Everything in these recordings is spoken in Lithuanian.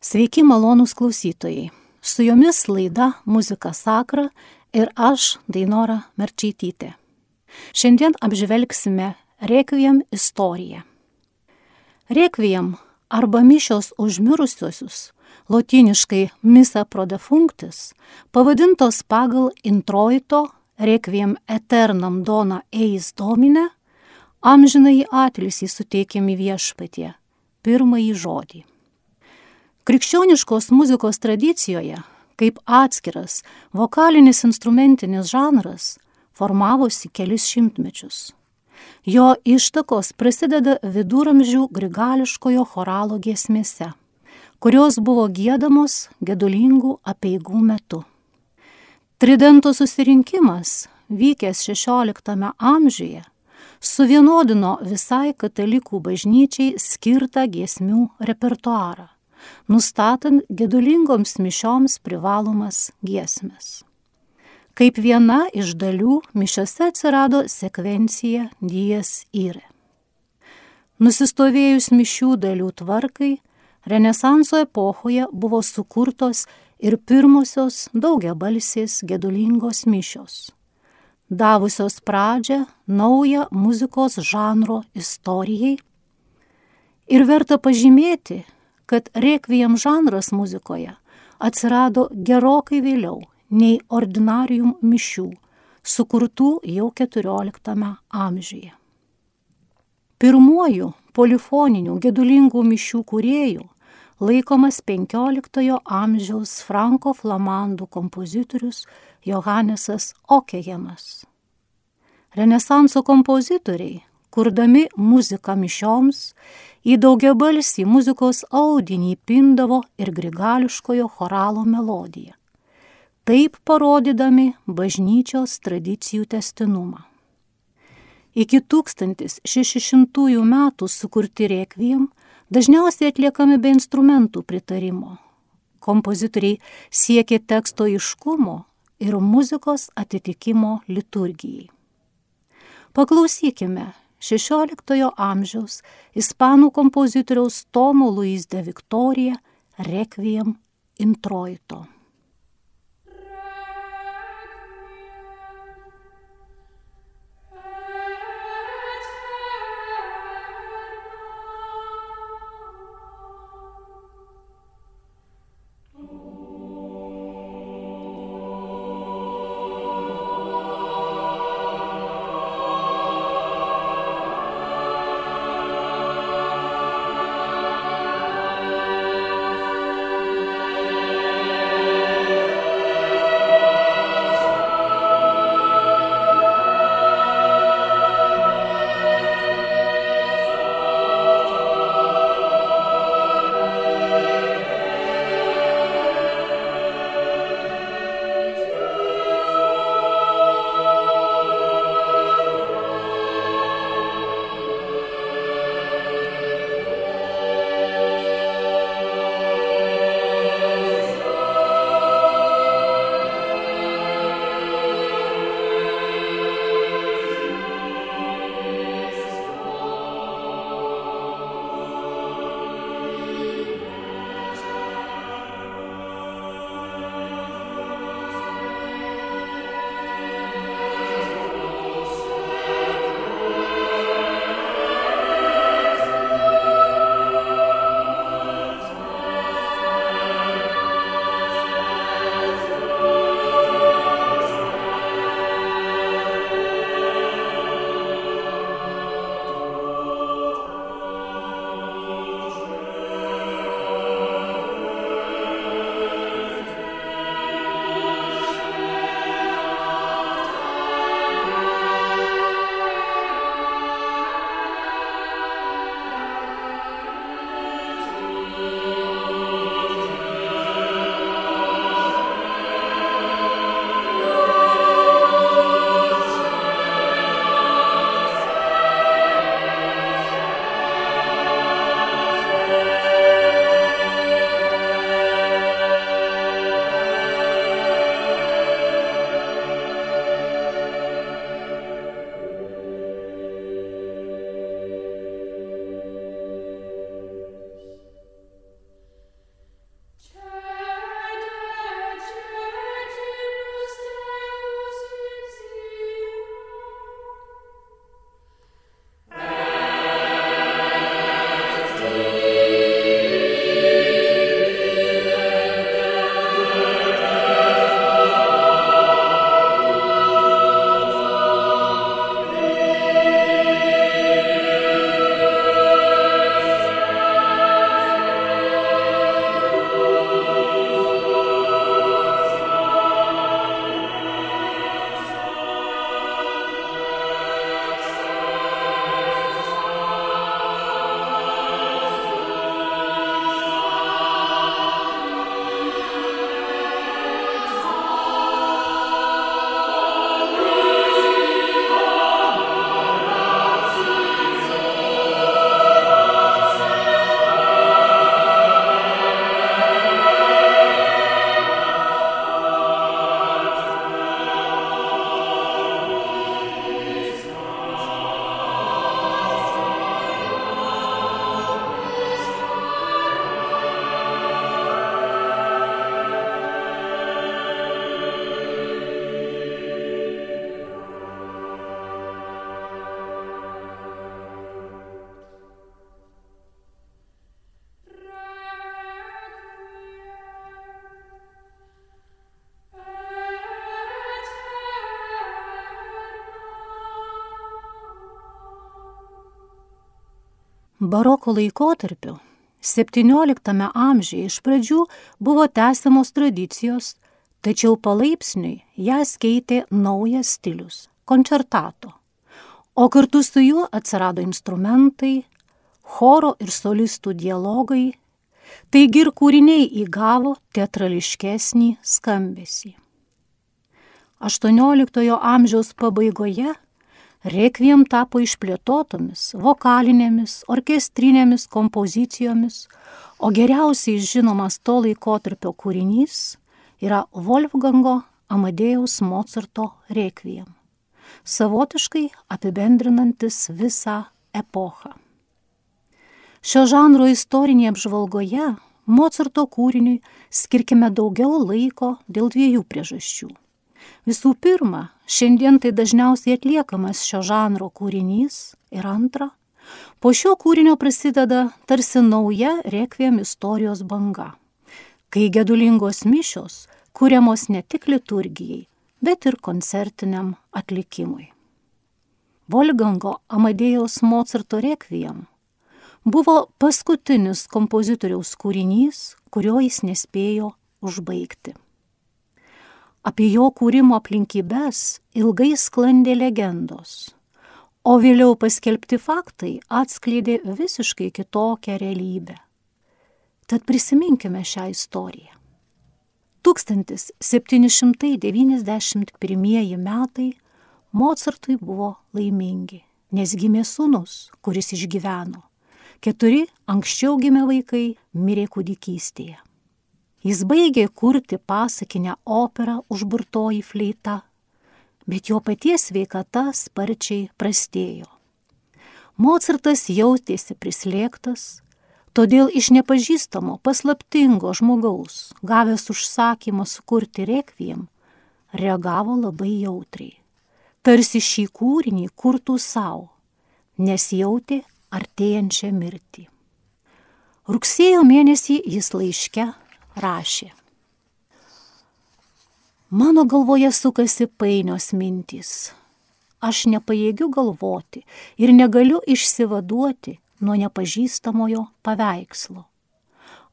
Sveiki malonūs klausytojai. Su jumis laida Muzika Sakra ir aš, Dainora Merčytytė. Šiandien apžvelgsime Rekviem istoriją. Rekviem arba mišios užmirusiosius, lotiniškai misa pro defunctis, pavadintos pagal introito Rekviem eternam dona eis domine, amžinai atlisį suteikiami viešpatie, pirmąjį žodį. Krikščioniškos muzikos tradicijoje, kaip atskiras vokalinis instrumentinis žanras, formavosi kelis šimtmečius. Jo ištakos prasideda viduramžių grigališkojo choralo giesmėse, kurios buvo gėdamos gedulingų apieigų metu. Tridento susirinkimas, vykęs XVI amžiuje, suvienodino visai katalikų bažnyčiai skirtą giesmių repertuarą, nustatant gedulingoms mišioms privalomas giesmes. Kaip viena iš dalių mišiose atsirado sekvencija Dijas Ire. Nusistovėjus mišių dalių tvarkai, Renesanso epochoje buvo sukurtos ir pirmosios daugiabalsės gedulingos mišios, davusios pradžią naują muzikos žanro istorijai. Ir verta pažymėti, kad rekviem žanras muzikoje atsirado gerokai vėliau nei ordinarium mišių, sukurtų jau XIV amžiuje. Pirmuoju polifoninių gedulingų mišių kuriejų laikomas XV amžiaus franko flamandų kompozitorius Johannesas Okejemas. Renesanso kompozitoriai, kurdami muziką mišioms, į daugiabalsį muzikos audinį pindavo ir grigališkojo choralo melodiją, taip parodydami bažnyčios tradicijų testinumą. Iki 1600 metų sukurti rekviem dažniausiai atliekami be instrumentų pritarimo. Kompozitoriai siekė teksto iškumo ir muzikos atitikimo liturgijai. Paklausykime XVI amžiaus ispanų kompozitoriaus Tomo Luis de Victoria Requiem introito. Baroko laikotarpiu XVII amžiuje iš pradžių buvo tęsiamos tradicijos, tačiau palaipsniui jas keitė naujas stilius - koncertato. O kartu su juo atsirado instrumentai, choro ir solistų dialogai, taigi ir kūriniai įgavo teatrališkesnį skambesį. XVIII amžiaus pabaigoje Rekviem tapo išplėtotomis vokalinėmis, orkestrinėmis kompozicijomis, o geriausiai žinomas to laikotarpio kūrinys yra Wolfgango Amadėjaus Mozarto Rekviem, savotiškai apibendrinantis visą epochą. Šio žanro istorinėje apžvalgoje Mozarto kūriniui skirkime daugiau laiko dėl dviejų priežasčių. Visų pirma, šiandien tai dažniausiai atliekamas šio žanro kūrinys ir antra, po šio kūrinio prasideda tarsi nauja rekviem istorijos banga, kai gedulingos mišios kūriamos ne tik liturgijai, bet ir koncertiniam atlikimui. Volgango Amadėjaus Mozarto rekviem buvo paskutinis kompozitoriaus kūrinys, kurio jis nespėjo užbaigti. Apie jo kūrimo aplinkybės ilgai sklandė legendos, o vėliau paskelbti faktai atskleidė visiškai kitokią realybę. Tad prisiminkime šią istoriją. 1791 metai Mozartui buvo laimingi, nes gimė sūnus, kuris išgyveno. Keturi anksčiau gimę vaikai mirė kūdikystėje. Jis baigė kurti pasakinę operą užburtoji fleita, bet jo paties sveikata sparčiai prastėjo. Mozartas jautėsi prislėgtas, todėl iš nepažįstamo paslaptingo žmogaus, gavęs užsakymą sukurti rekviem, reagavo labai jautriai. Tarsi šį kūrinį kurtų savo, nes jautė artėjančią mirtį. Rugsėjo mėnesį jis laiške rašė. Mano galvoje sukasi painios mintys. Aš nepajėgiu galvoti ir negaliu išsivaduoti nuo nepažįstamojo paveikslo.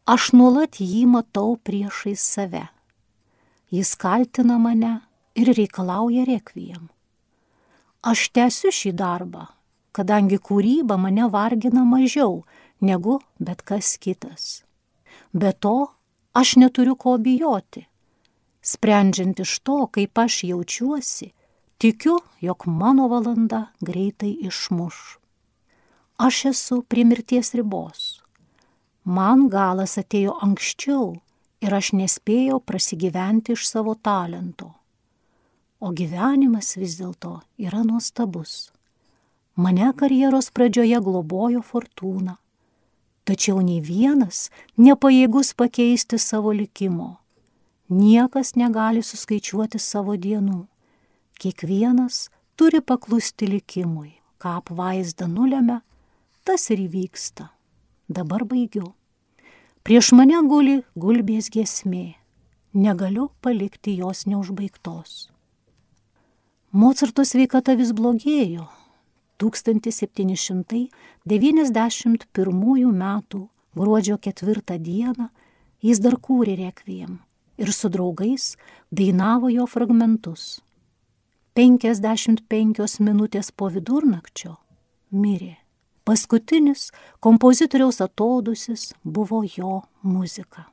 Aš nuolat jį matau priešais save. Jis kaltina mane ir reikalauja rekviem. Aš tęsiu šį darbą, kadangi kūryba mane vargina mažiau negu bet kas kitas. Be to, Aš neturiu ko bijoti. Sprendžiant iš to, kaip aš jaučiuosi, tikiu, jog mano valanda greitai išmuš. Aš esu prie mirties ribos. Man galas atėjo anksčiau ir aš nespėjau prasigyventi iš savo talento. O gyvenimas vis dėlto yra nuostabus. Mane karjeros pradžioje globojo fortūna tačiau nei vienas nepajėgus pakeisti savo likimo. Niekas negali suskaičiuoti savo dienų. Kiekvienas turi paklusti likimui, ką apvaizda nulėmė, tas ir įvyksta. Dabar baigiu. Prieš mane guli gulbės giesmė, negaliu palikti jos neužbaigtos. Mocarto sveikata vis blogėjo, 1791 m. gruodžio 4 dieną jis dar kūrė rekviem ir su draugais dainavo jo fragmentus. 55 minutės po vidurnakčio mirė. Paskutinis kompozitoriaus atodusis buvo jo muzika.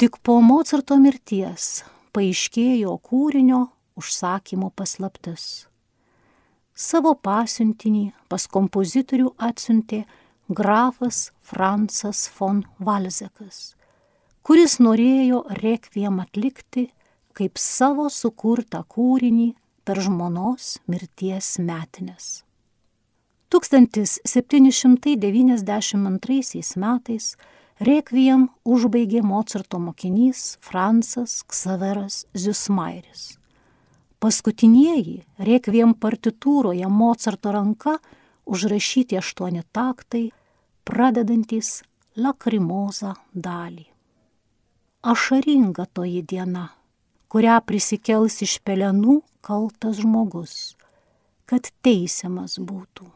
Tik po Mozarto mirties paaiškėjo kūrinio užsakymo paslaptis savo pasiuntinį pas kompozitorių atsiuntė grafas Francas von Valzekas, kuris norėjo rekviem atlikti kaip savo sukurtą kūrinį per žmonos mirties metinės. 1792 metais rekviem užbaigė Mozarto mokinys Francas Ksaveras Ziusmairis. Paskutinieji rekviem partitūroje Mozarto ranka užrašyti aštuoni taktai, pradedantis lakrimozą dalį. Ašaringa toji diena, kurią prisikels iš pelenų kaltas žmogus, kad teisiamas būtų.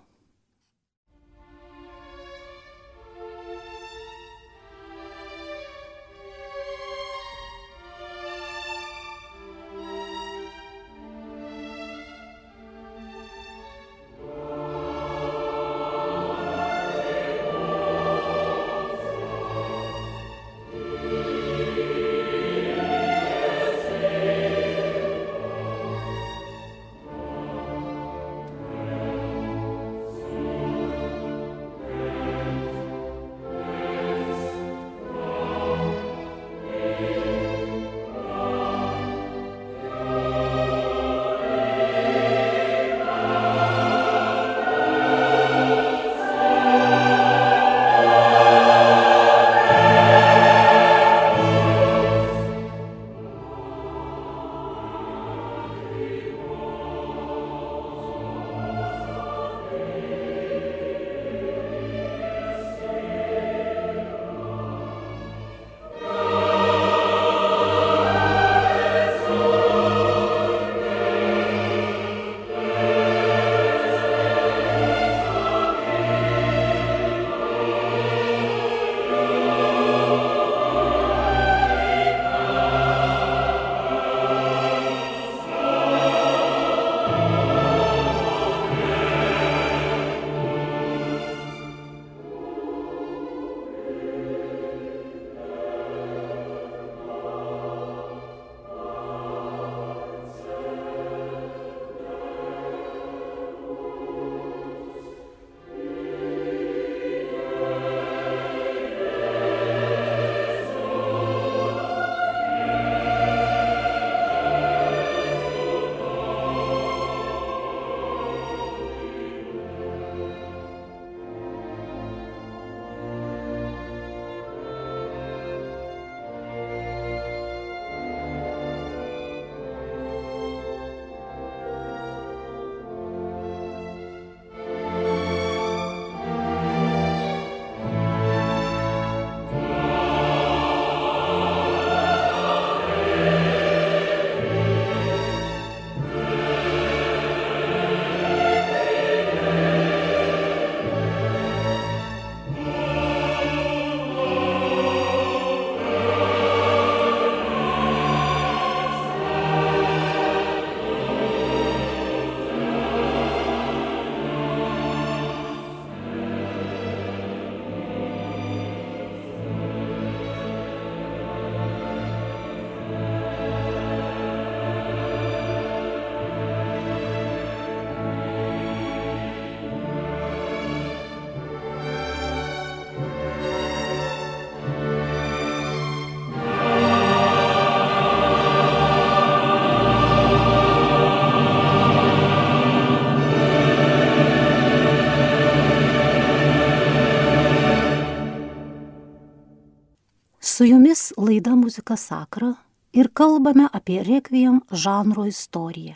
Su jumis laida Muzika Sakra ir kalbame apie rekviem žanro istoriją.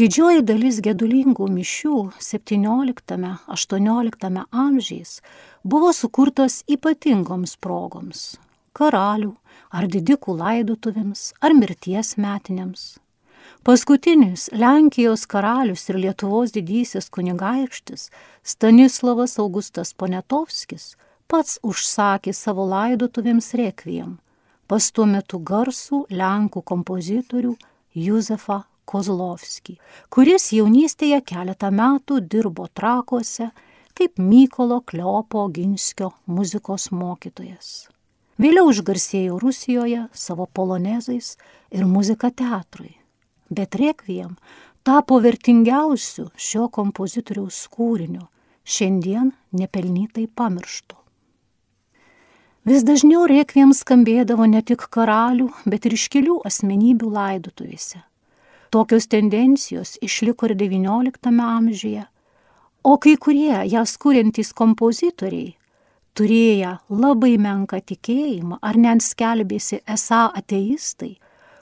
Didžioji dalis gedulingų mišių 17-18 amžiais buvo sukurtos ypatingoms progoms - karalių ar didikų laidotuvėms ar mirties metinėms. Paskutinis Lenkijos karalius ir Lietuvos didysis kunigaikštis Stanislavas Augustas Ponetovskis pats užsakė savo laidotuvėms rekviem pas tuo metu garsų Lenkų kompozitorių Juzefą Kozlovskį, kuris jaunystėje keletą metų dirbo trakuose kaip Mykolo Kleopo Ginskio muzikos mokytojas. Vėliau išgarsėjo Rusijoje savo polonezais ir muzika teatrui. Bet rekviem tapo vertingiausiu šio kompozitoriaus kūriniu, šiandien nepelnytai pamirštu. Vis dažniau rekviem skambėdavo ne tik karalių, bet ir iškilių asmenybių laidotuvėse. Tokios tendencijos išliko ir XIX amžiuje, o kai kurie jas kuriantys kompozitoriai, turėję labai menką tikėjimą ar net skelbėsi esą ateistai,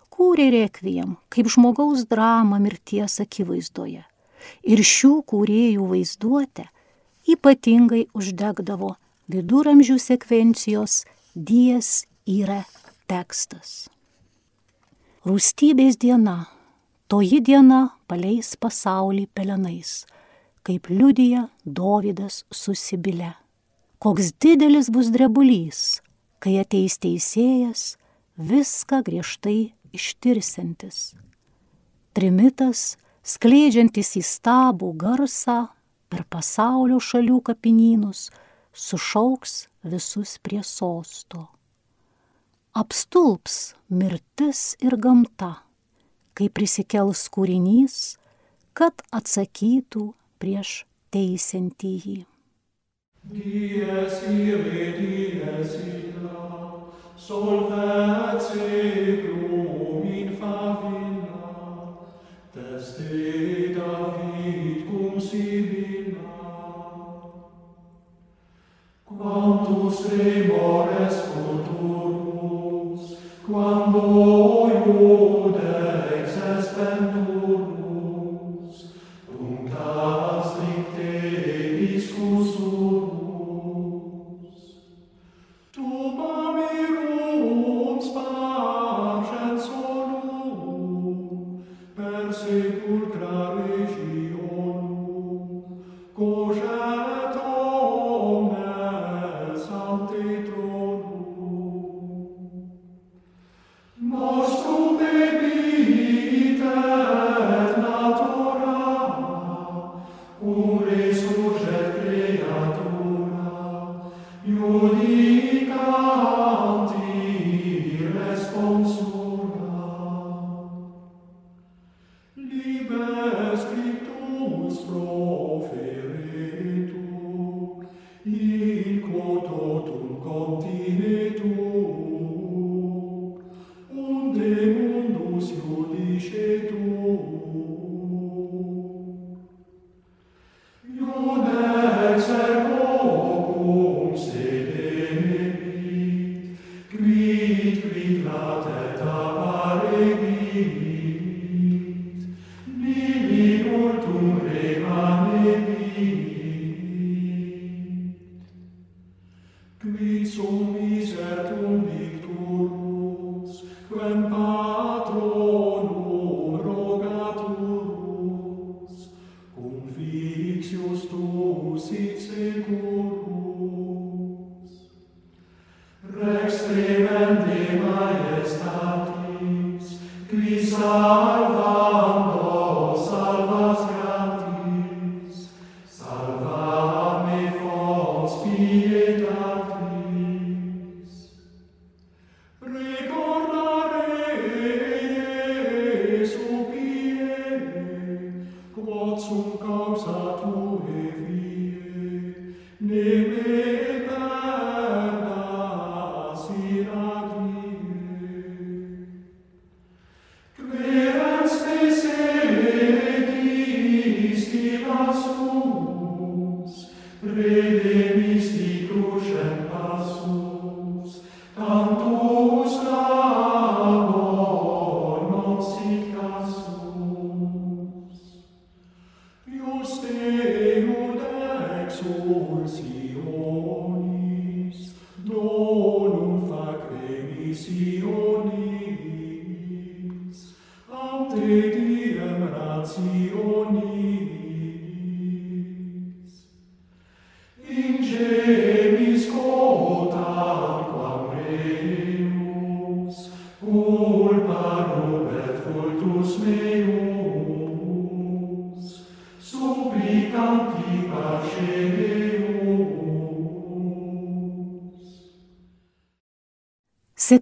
kūrė rekviem kaip žmogaus dramą mirties akivaizdoje. Ir šių kūrėjų vaizduotę ypatingai uždegdavo viduramžių sekvencijos dies yra tekstas. Rūstybės diena Toji diena paleis pasaulį pelenais, kaip liudija Dovydas susibile. Koks didelis bus drebulys, kai ateis teisėjas, viską griežtai ištirsiantis. Trimitas, skleidžiantis įstabų garsą per pasaulio šalių kapinynus, sušauks visus prie sosto. Apstulps mirtis ir gamta kai prisikels kūrinys, kad atsakytų prieš teisintįjį. Dies ire, dies illa, solvet quantus tremores futurum, quando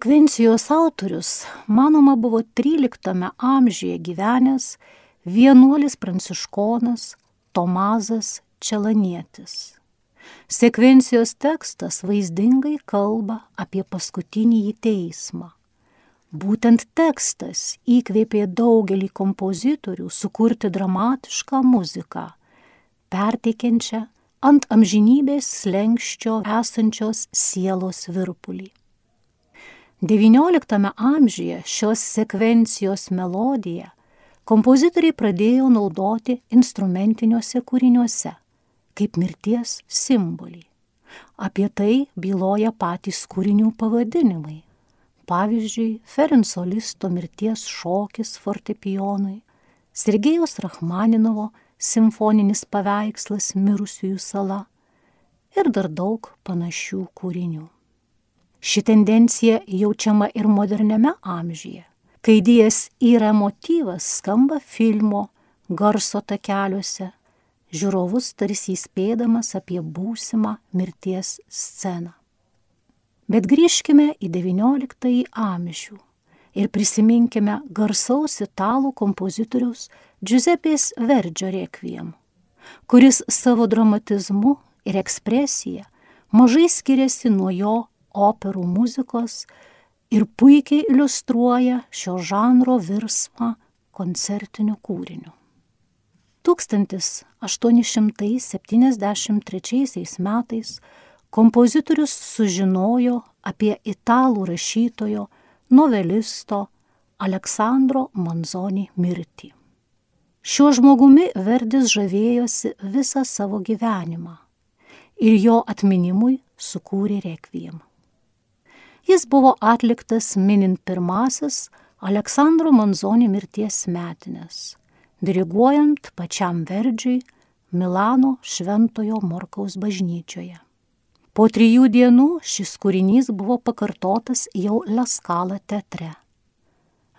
Sekvencijos autorius, manoma, buvo 13 amžiuje gyvenęs vienuolis pranciškonas Tomazas Čelanietis. Sekvencijos tekstas vaizdingai kalba apie paskutinį teismą. Būtent tekstas įkvėpė daugelį kompozitorių sukurti dramatišką muziką, perteikiančią ant amžinybės slengščio esančios sielos virpulį. XIX amžiuje šios sekvencijos melodiją kompozitoriai pradėjo naudoti instrumentiniuose kūriniuose kaip mirties simbolį. Apie tai byloja patys kūrinių pavadinimai. Pavyzdžiui, Ferenco Listo mirties šokis fortepijonui, Sergejos Rachmaninovo simfoninis paveikslas mirusiųjų sala ir dar daug panašių kūrinių. Ši tendencija jaučiama ir moderniame amžiuje, kai dies yra motyvas skamba filmo garso takeliuose, žiūrovus tarsi įspėdamas apie būsimą mirties sceną. Bet grįžkime į XIX amžių ir prisiminkime garsaus italų kompozitoriaus Giuseppės Verdžio rekviem, kuris savo dramatizmu ir ekspresija mažai skiriasi nuo jo operų muzikos ir puikiai iliustruoja šio žanro virsmą koncertiniu kūriniu. 1873 metais kompozitorius sužinojo apie italų rašytojo, novelisto Aleksandro Manzoni mirtį. Šiuo žmogumi Verdis žavėjosi visą savo gyvenimą ir jo atminimui sukūrė rekviem. Jis buvo atliktas minint pirmasis Aleksandro Manzoni mirties metinės, diriguojant pačiam Verdžiui Milano Šventojo Morkaus bažnyčioje. Po trijų dienų šis kūrinys buvo pakartotas jau Laskala teatre.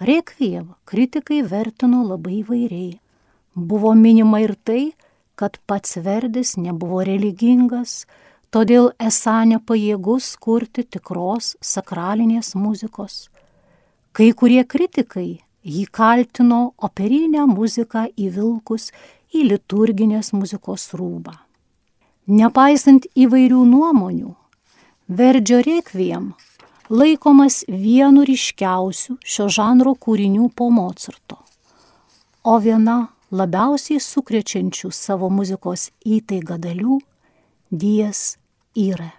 Rekviem kritikai vertino labai vairiai. Buvo minima ir tai, kad pats Verdis nebuvo religingas, todėl esą nepajėgus kurti tikros sakralinės muzikos. Kai kurie kritikai jį kaltino operinę muziką įvilkus į liturginės muzikos rūbą. Nepaisant įvairių nuomonių, Verdžio rekviem laikomas vienu ryškiausių šio žanro kūrinių po Mozarto, o viena labiausiai sukrečiančių savo muzikos įtaiga dalių - Dies ire.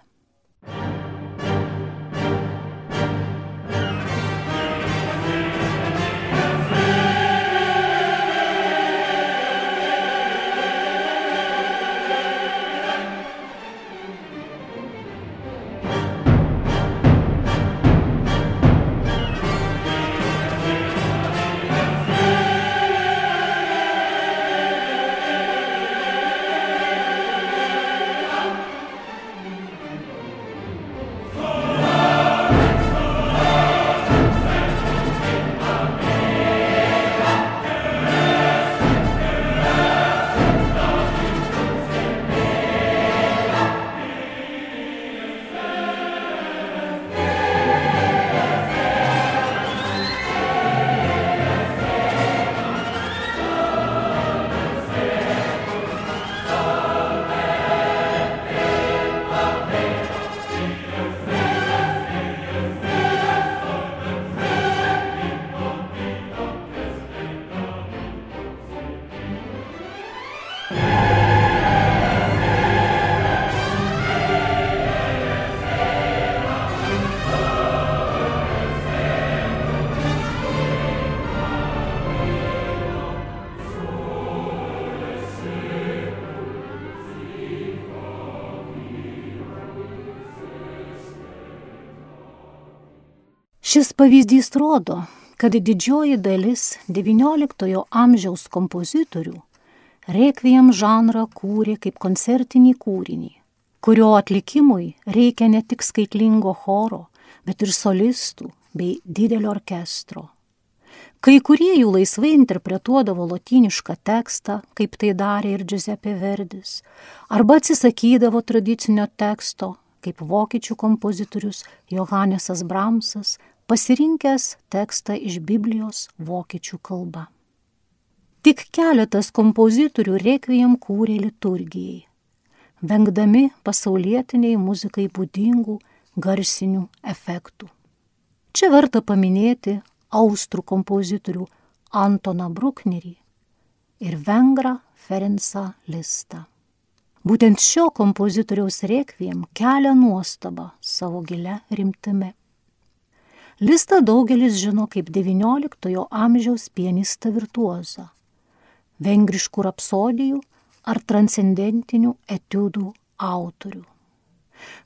Šis pavyzdys rodo, kad didžioji dalis XIX amžiaus kompozitorių rekviem žanrą kūrė kaip koncertinį kūrinį, kurio atlikimui reikia ne tik skaitlingo choro, bet ir solistų bei didelio orkestro. Kai kurie jų laisvai interpretuodavo lotynišką tekstą, kaip tai darė ir Giuseppe Verdis, arba atsisakydavo tradicinio teksto, kaip vokiečių kompozitorius Johannesas Bramsas, pasirinkęs tekstą iš Biblijos vokiečių kalba. Tik keletas kompozitorių rekvijam kūrė liturgijai, vengdami pasaulietiniai muzikai būdingų garsinių efektų. Čia verta paminėti austrų kompozitorių Antoną Bruknerį ir vengrą Ferencą Listą. Būtent šio kompozitoriaus rekviem kelia nuostabą savo gilę rimtimi. Listą daugelis žino kaip XIX amžiaus pianistą virtuozą, vengriškų rapsodijų ar transcendentinių etiudų autorių.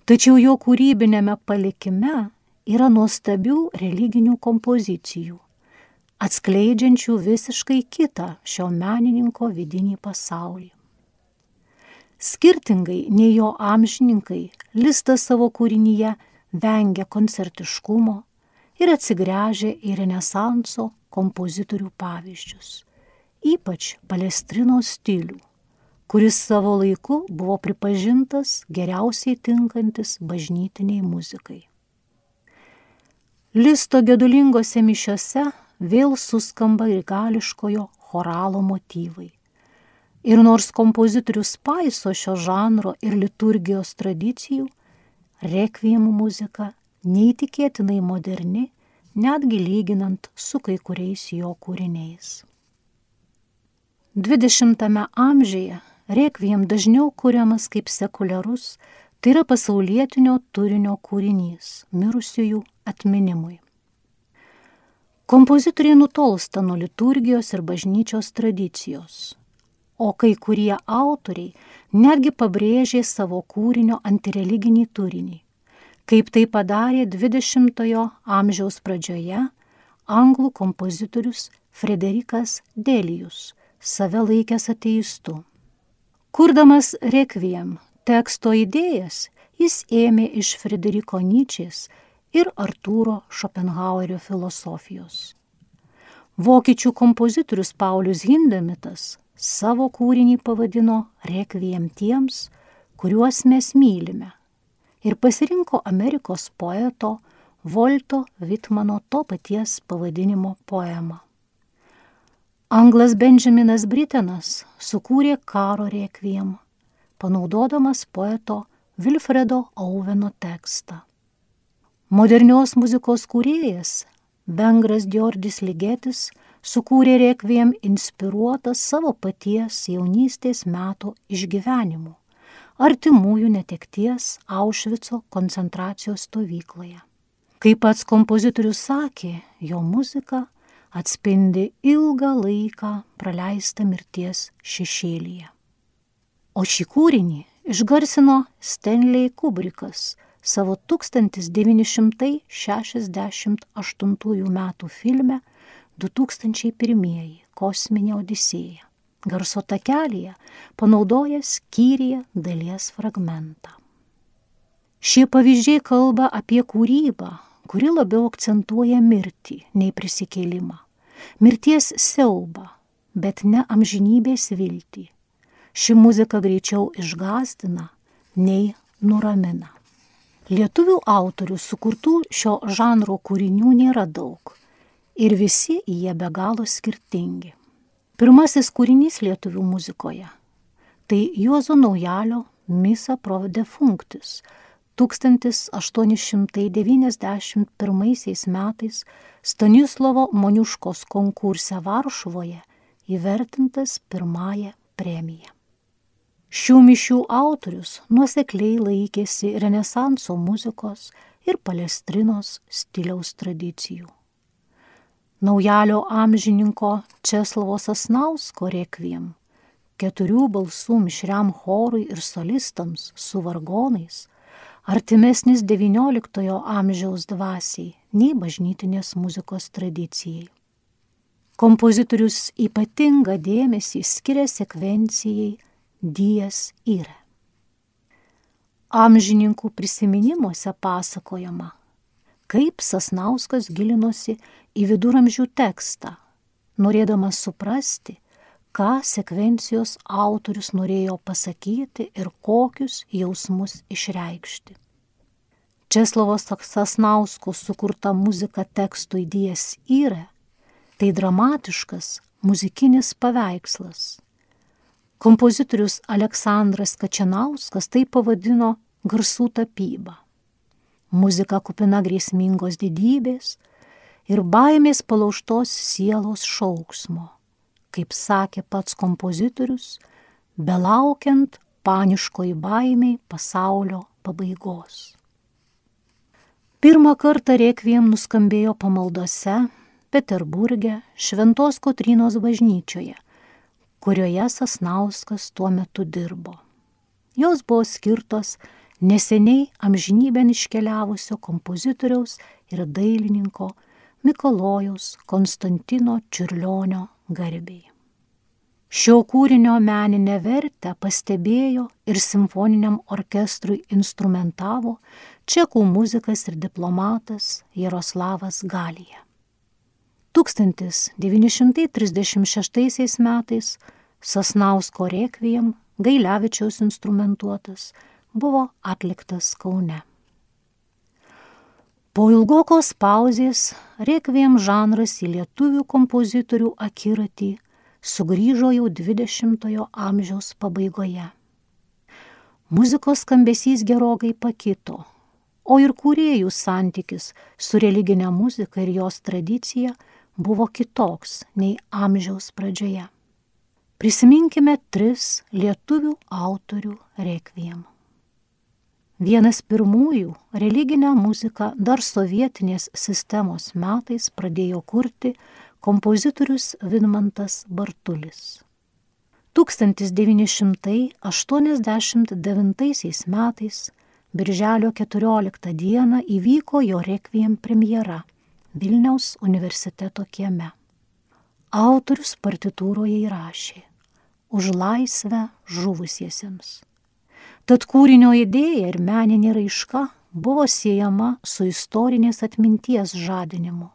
Tačiau jo kūrybinėme palikime yra nuostabių religinių kompozicijų, atskleidžiančių visiškai kitą šio menininko vidinį pasaulį. Skirtingai nei jo amžininkai, Listas savo kūrinyje vengia koncertiškumo ir atsigręžia į Renesanso kompozitorių pavyzdžius, ypač Palestrino stilių, kuris savo laiku buvo pripažintas geriausiai tinkantis bažnytiniai muzikai. Listo gedulingose mišiose vėl suskamba grigališkojo choralo motyvai. Ir nors kompozitorius paiso šio žanro ir liturgijos tradicijų, rekvijimų muzika neįtikėtinai moderni, netgi lyginant su kai kuriais jo kūriniais. 20-ame amžiuje rekvijam dažniau kuriamas kaip sekuliarus, tai yra pasaulietinio turinio kūrinys mirusiųjų atminimui. Kompozitoriai nutolsta nuo liturgijos ir bažnyčios tradicijos, o kai kurie autoriai netgi pabrėžė savo kūrinio antireliginį turinį, kaip tai padarė 20-ojo amžiaus pradžioje anglų kompozitorius Frederikas Delijus, save laikęs ateistu. Kurdamas rekviem teksto idėjas, jis ėmė iš Frederiko Nyčės ir Artūro Šopenhauerio filosofijos. Vokiečių kompozitorius Paulius Hindemitas savo kūrinį pavadino Rekviem tiems, kuriuos mes mylime ir pasirinko Amerikos poeto Volto Vitmano to paties pavadinimo poemą. Anglas Benjaminas Britenas sukūrė karo rekviem, panaudodamas poeto Vilfredo Auveno tekstą. Modernios muzikos kūrėjas, vengras Diordis Ligetis, sukūrė rekviem inspiruotą savo paties jaunystės metų išgyvenimų, artimųjų netekties Aušvico koncentracijos stovykloje. Kaip pats kompozitorius sakė, jo muzika atspindi ilgą laiką praleistą mirties šešėlyje. O šį kūrinį išgarsino Stanley Kubrickas savo 1968 m. filme 2001 Kosminė Odisėja. Garso takelėje panaudoja skyriją dalies fragmentą. Šie pavyzdžiai kalba apie kūrybą, kuri labiau akcentuoja mirtį nei prisikėlimą. Mirties siaubą, bet ne amžinybės viltį. Ši muzika greičiau išgazdina nei nuramina. Lietuvių autorių sukurtų šio žanro kūrinių nėra daug ir visi jie be galo skirtingi. Pirmasis kūrinys lietuvių muzikoje - tai Juozo Naujalio Misa Prov Defunctis 1891 metais Stanislovo Moniuškos konkurse Varšuvoje įvertintas pirmąją premiją. Šių mišių autorius nuosekliai laikėsi renesanso muzikos ir palestrinos stiliaus tradicijų. Naujalio amžininko Česlavo Sasnausko rekviem, keturių balsų mišriam chorui ir solistams su vargonais, artimesnis XIX amžiaus dvasiai nei bažnytinės muzikos tradicijai. Kompozitorius ypatingą dėmesį skiria sekvencijai Dies yra. Amžininkų prisiminimuose pasakojama, kaip Sasnauskas gilinosi į viduramžių tekstą, norėdamas suprasti, ką sekvencijos autorius norėjo pasakyti ir kokius jausmus išreikšti. Česlovos Sasnausko sukurta muzika tekstui Dies yra - tai dramatiškas muzikinis paveikslas Kompozitorius Aleksandras Kačianauskas tai pavadino garsų tapyba. Muzika kupina grėsmingos didybės ir baimės palauštos sielos šauksmo, kaip sakė pats kompozitorius, belaukiant paniškoj baimiai pasaulio pabaigos. Pirmą kartą reikviem nuskambėjo pamaldose Peterburgė Šventos Kotrinos bažnyčioje kurioje Sasnauskas tuo metu dirbo. Jos buvo skirtos neseniai amžinybėn iškeliavusio kompozitoriaus ir dailininko Mikalojaus Konstantino Čiurlionio garbiai. Šio kūrinio meninę vertę pastebėjo ir simfoniniam orkestrui instrumentavo čekų muzikas ir diplomatas Jaroslavas Galija. 1936 metais Sasnausko rekvijam Gailevičiaus instrumentuotas buvo atliktas Kaune. Po ilgokos pauzės rekviem žanras į lietuvių kompozitorių akiratį sugrįžo jau 20-ojo amžiaus pabaigoje. Muzikos skambesys gerokai pakito, o ir kūrėjų santykis su religinė muzika ir jos tradicija – buvo kitoks nei amžiaus pradžioje. Prisiminkime tris lietuvių autorių rekviem. Vienas pirmųjų religinę muziką dar sovietinės sistemos metais pradėjo kurti kompozitorius Vidmantas Bartulis. 1989 metais, birželio 14 dieną įvyko jo rekviem premjera Vilniaus universiteto kieme. Autorius partitūroje įrašė už laisvę žuvusiesiems. Tad kūrinio idėja ir meninė raiška buvo siejama su istorinės atminties žadinimu,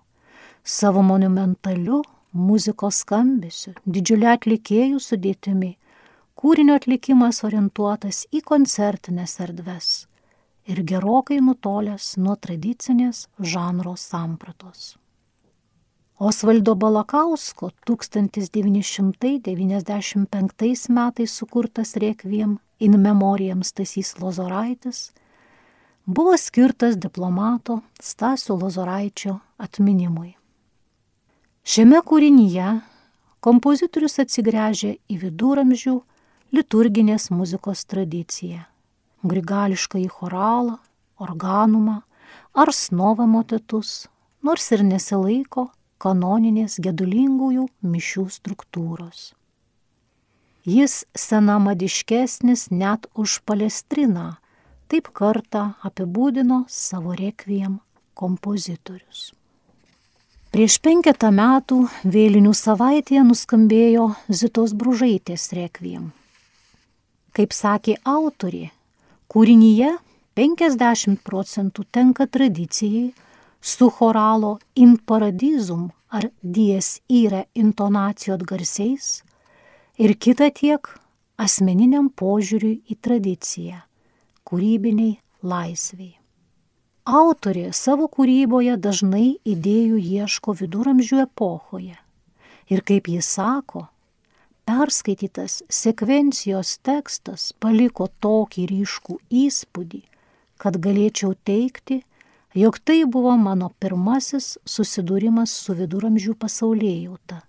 savo monumentaliu muzikos skambesiu, didžiuliu atlikėjų sudėtimi, kūrinio atlikimas orientuotas į koncertinės erdves ir gerokai nutolęs nuo tradicinės žanro sampratos. Osvaldo Balakausko 1995 metais sukurtas reikviem in memoriam Stasys Lozoraitis buvo skirtas diplomato Stasio Lozoraičio atminimui. Šiame kūrinyje kompozitorius atsigręžė į viduramžių liturginės muzikos tradiciją grigališką į choralą, organumą ar snovą motetus, nors ir nesilaiko kanoninės gedulingųjų mišių struktūros. Jis senamadiškesnis net už palestriną, taip kartą apibūdino savo rekviem kompozitorius. Prieš penketą metų vėlinių savaitėje nuskambėjo Zitos Bružaitės rekviem. Kaip sakė autorė, Kūrinyje 50 procentų tenka tradicijai su choralo in paradizum ar dies yra intonacijų atgarsiais ir kita tiek asmeniniam požiūriui į tradiciją, kūrybiniai laisviai. Autorė savo kūryboje dažnai idėjų ieško viduramžių epochoje ir, kaip jis sako, perskaitytas sekvencijos tekstas paliko tokį ryškų įspūdį, kad galėčiau teikti, jog tai buvo mano pirmasis susidūrimas su viduramžių pasaulėjauta.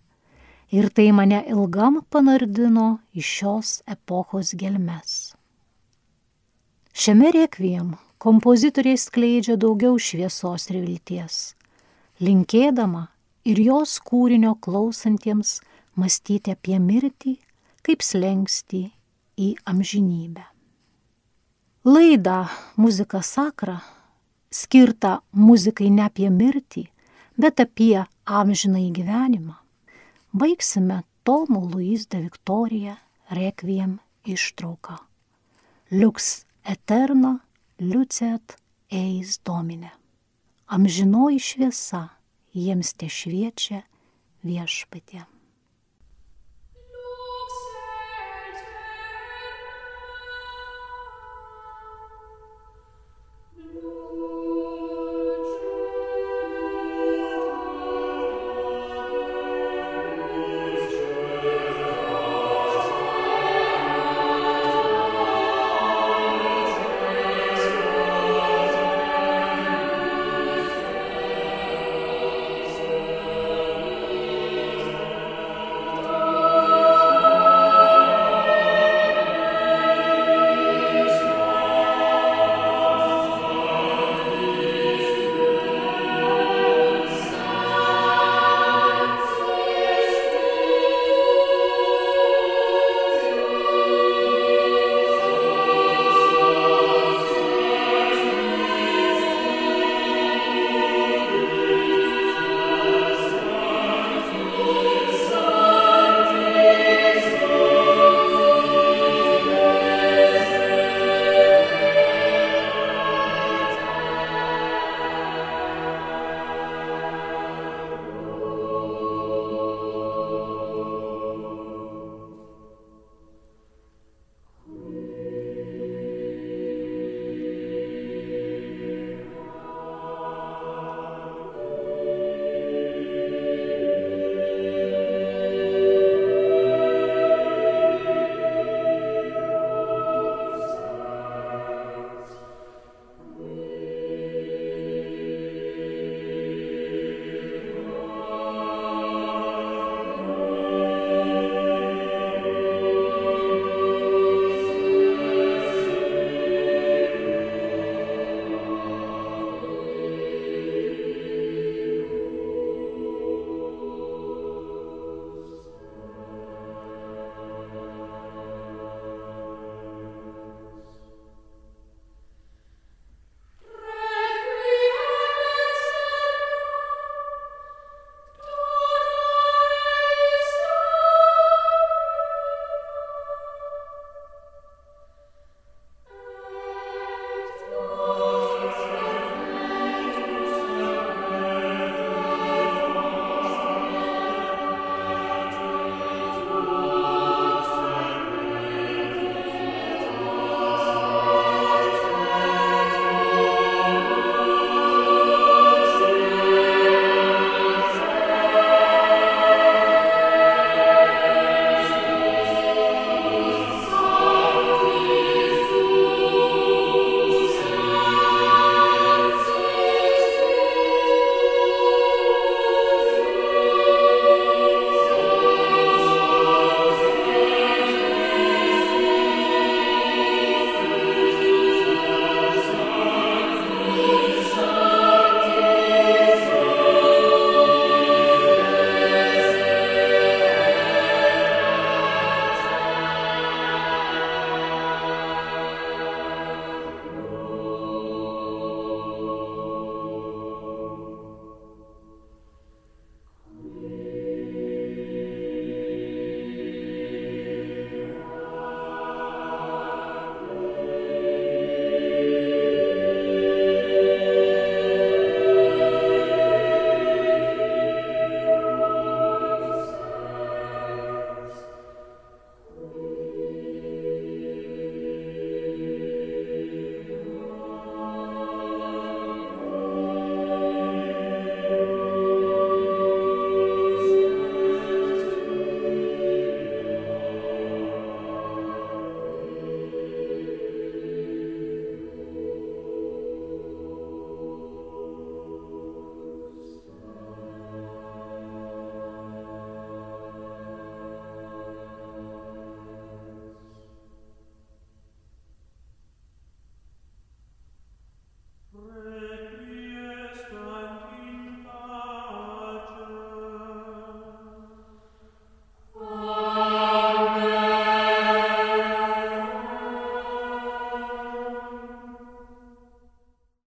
Ir tai mane ilgam panardino į šios epochos gelmes. Šiame reikviem kompozitoriai skleidžia daugiau šviesos ir vilties, linkėdama ir jos kūrinio klausantiems mąstyti apie mirtį kaip slengsti į amžinybę. Laidą Muzika Sakra skirtą muzikai ne apie mirtį, bet apie amžinai gyvenimą. Baigsime Tomo Luis de Victoria Requiem ištrauką. Liuks eterna, liucet eis domine. Amžinoji šviesa jiems te šviečia viešpatė.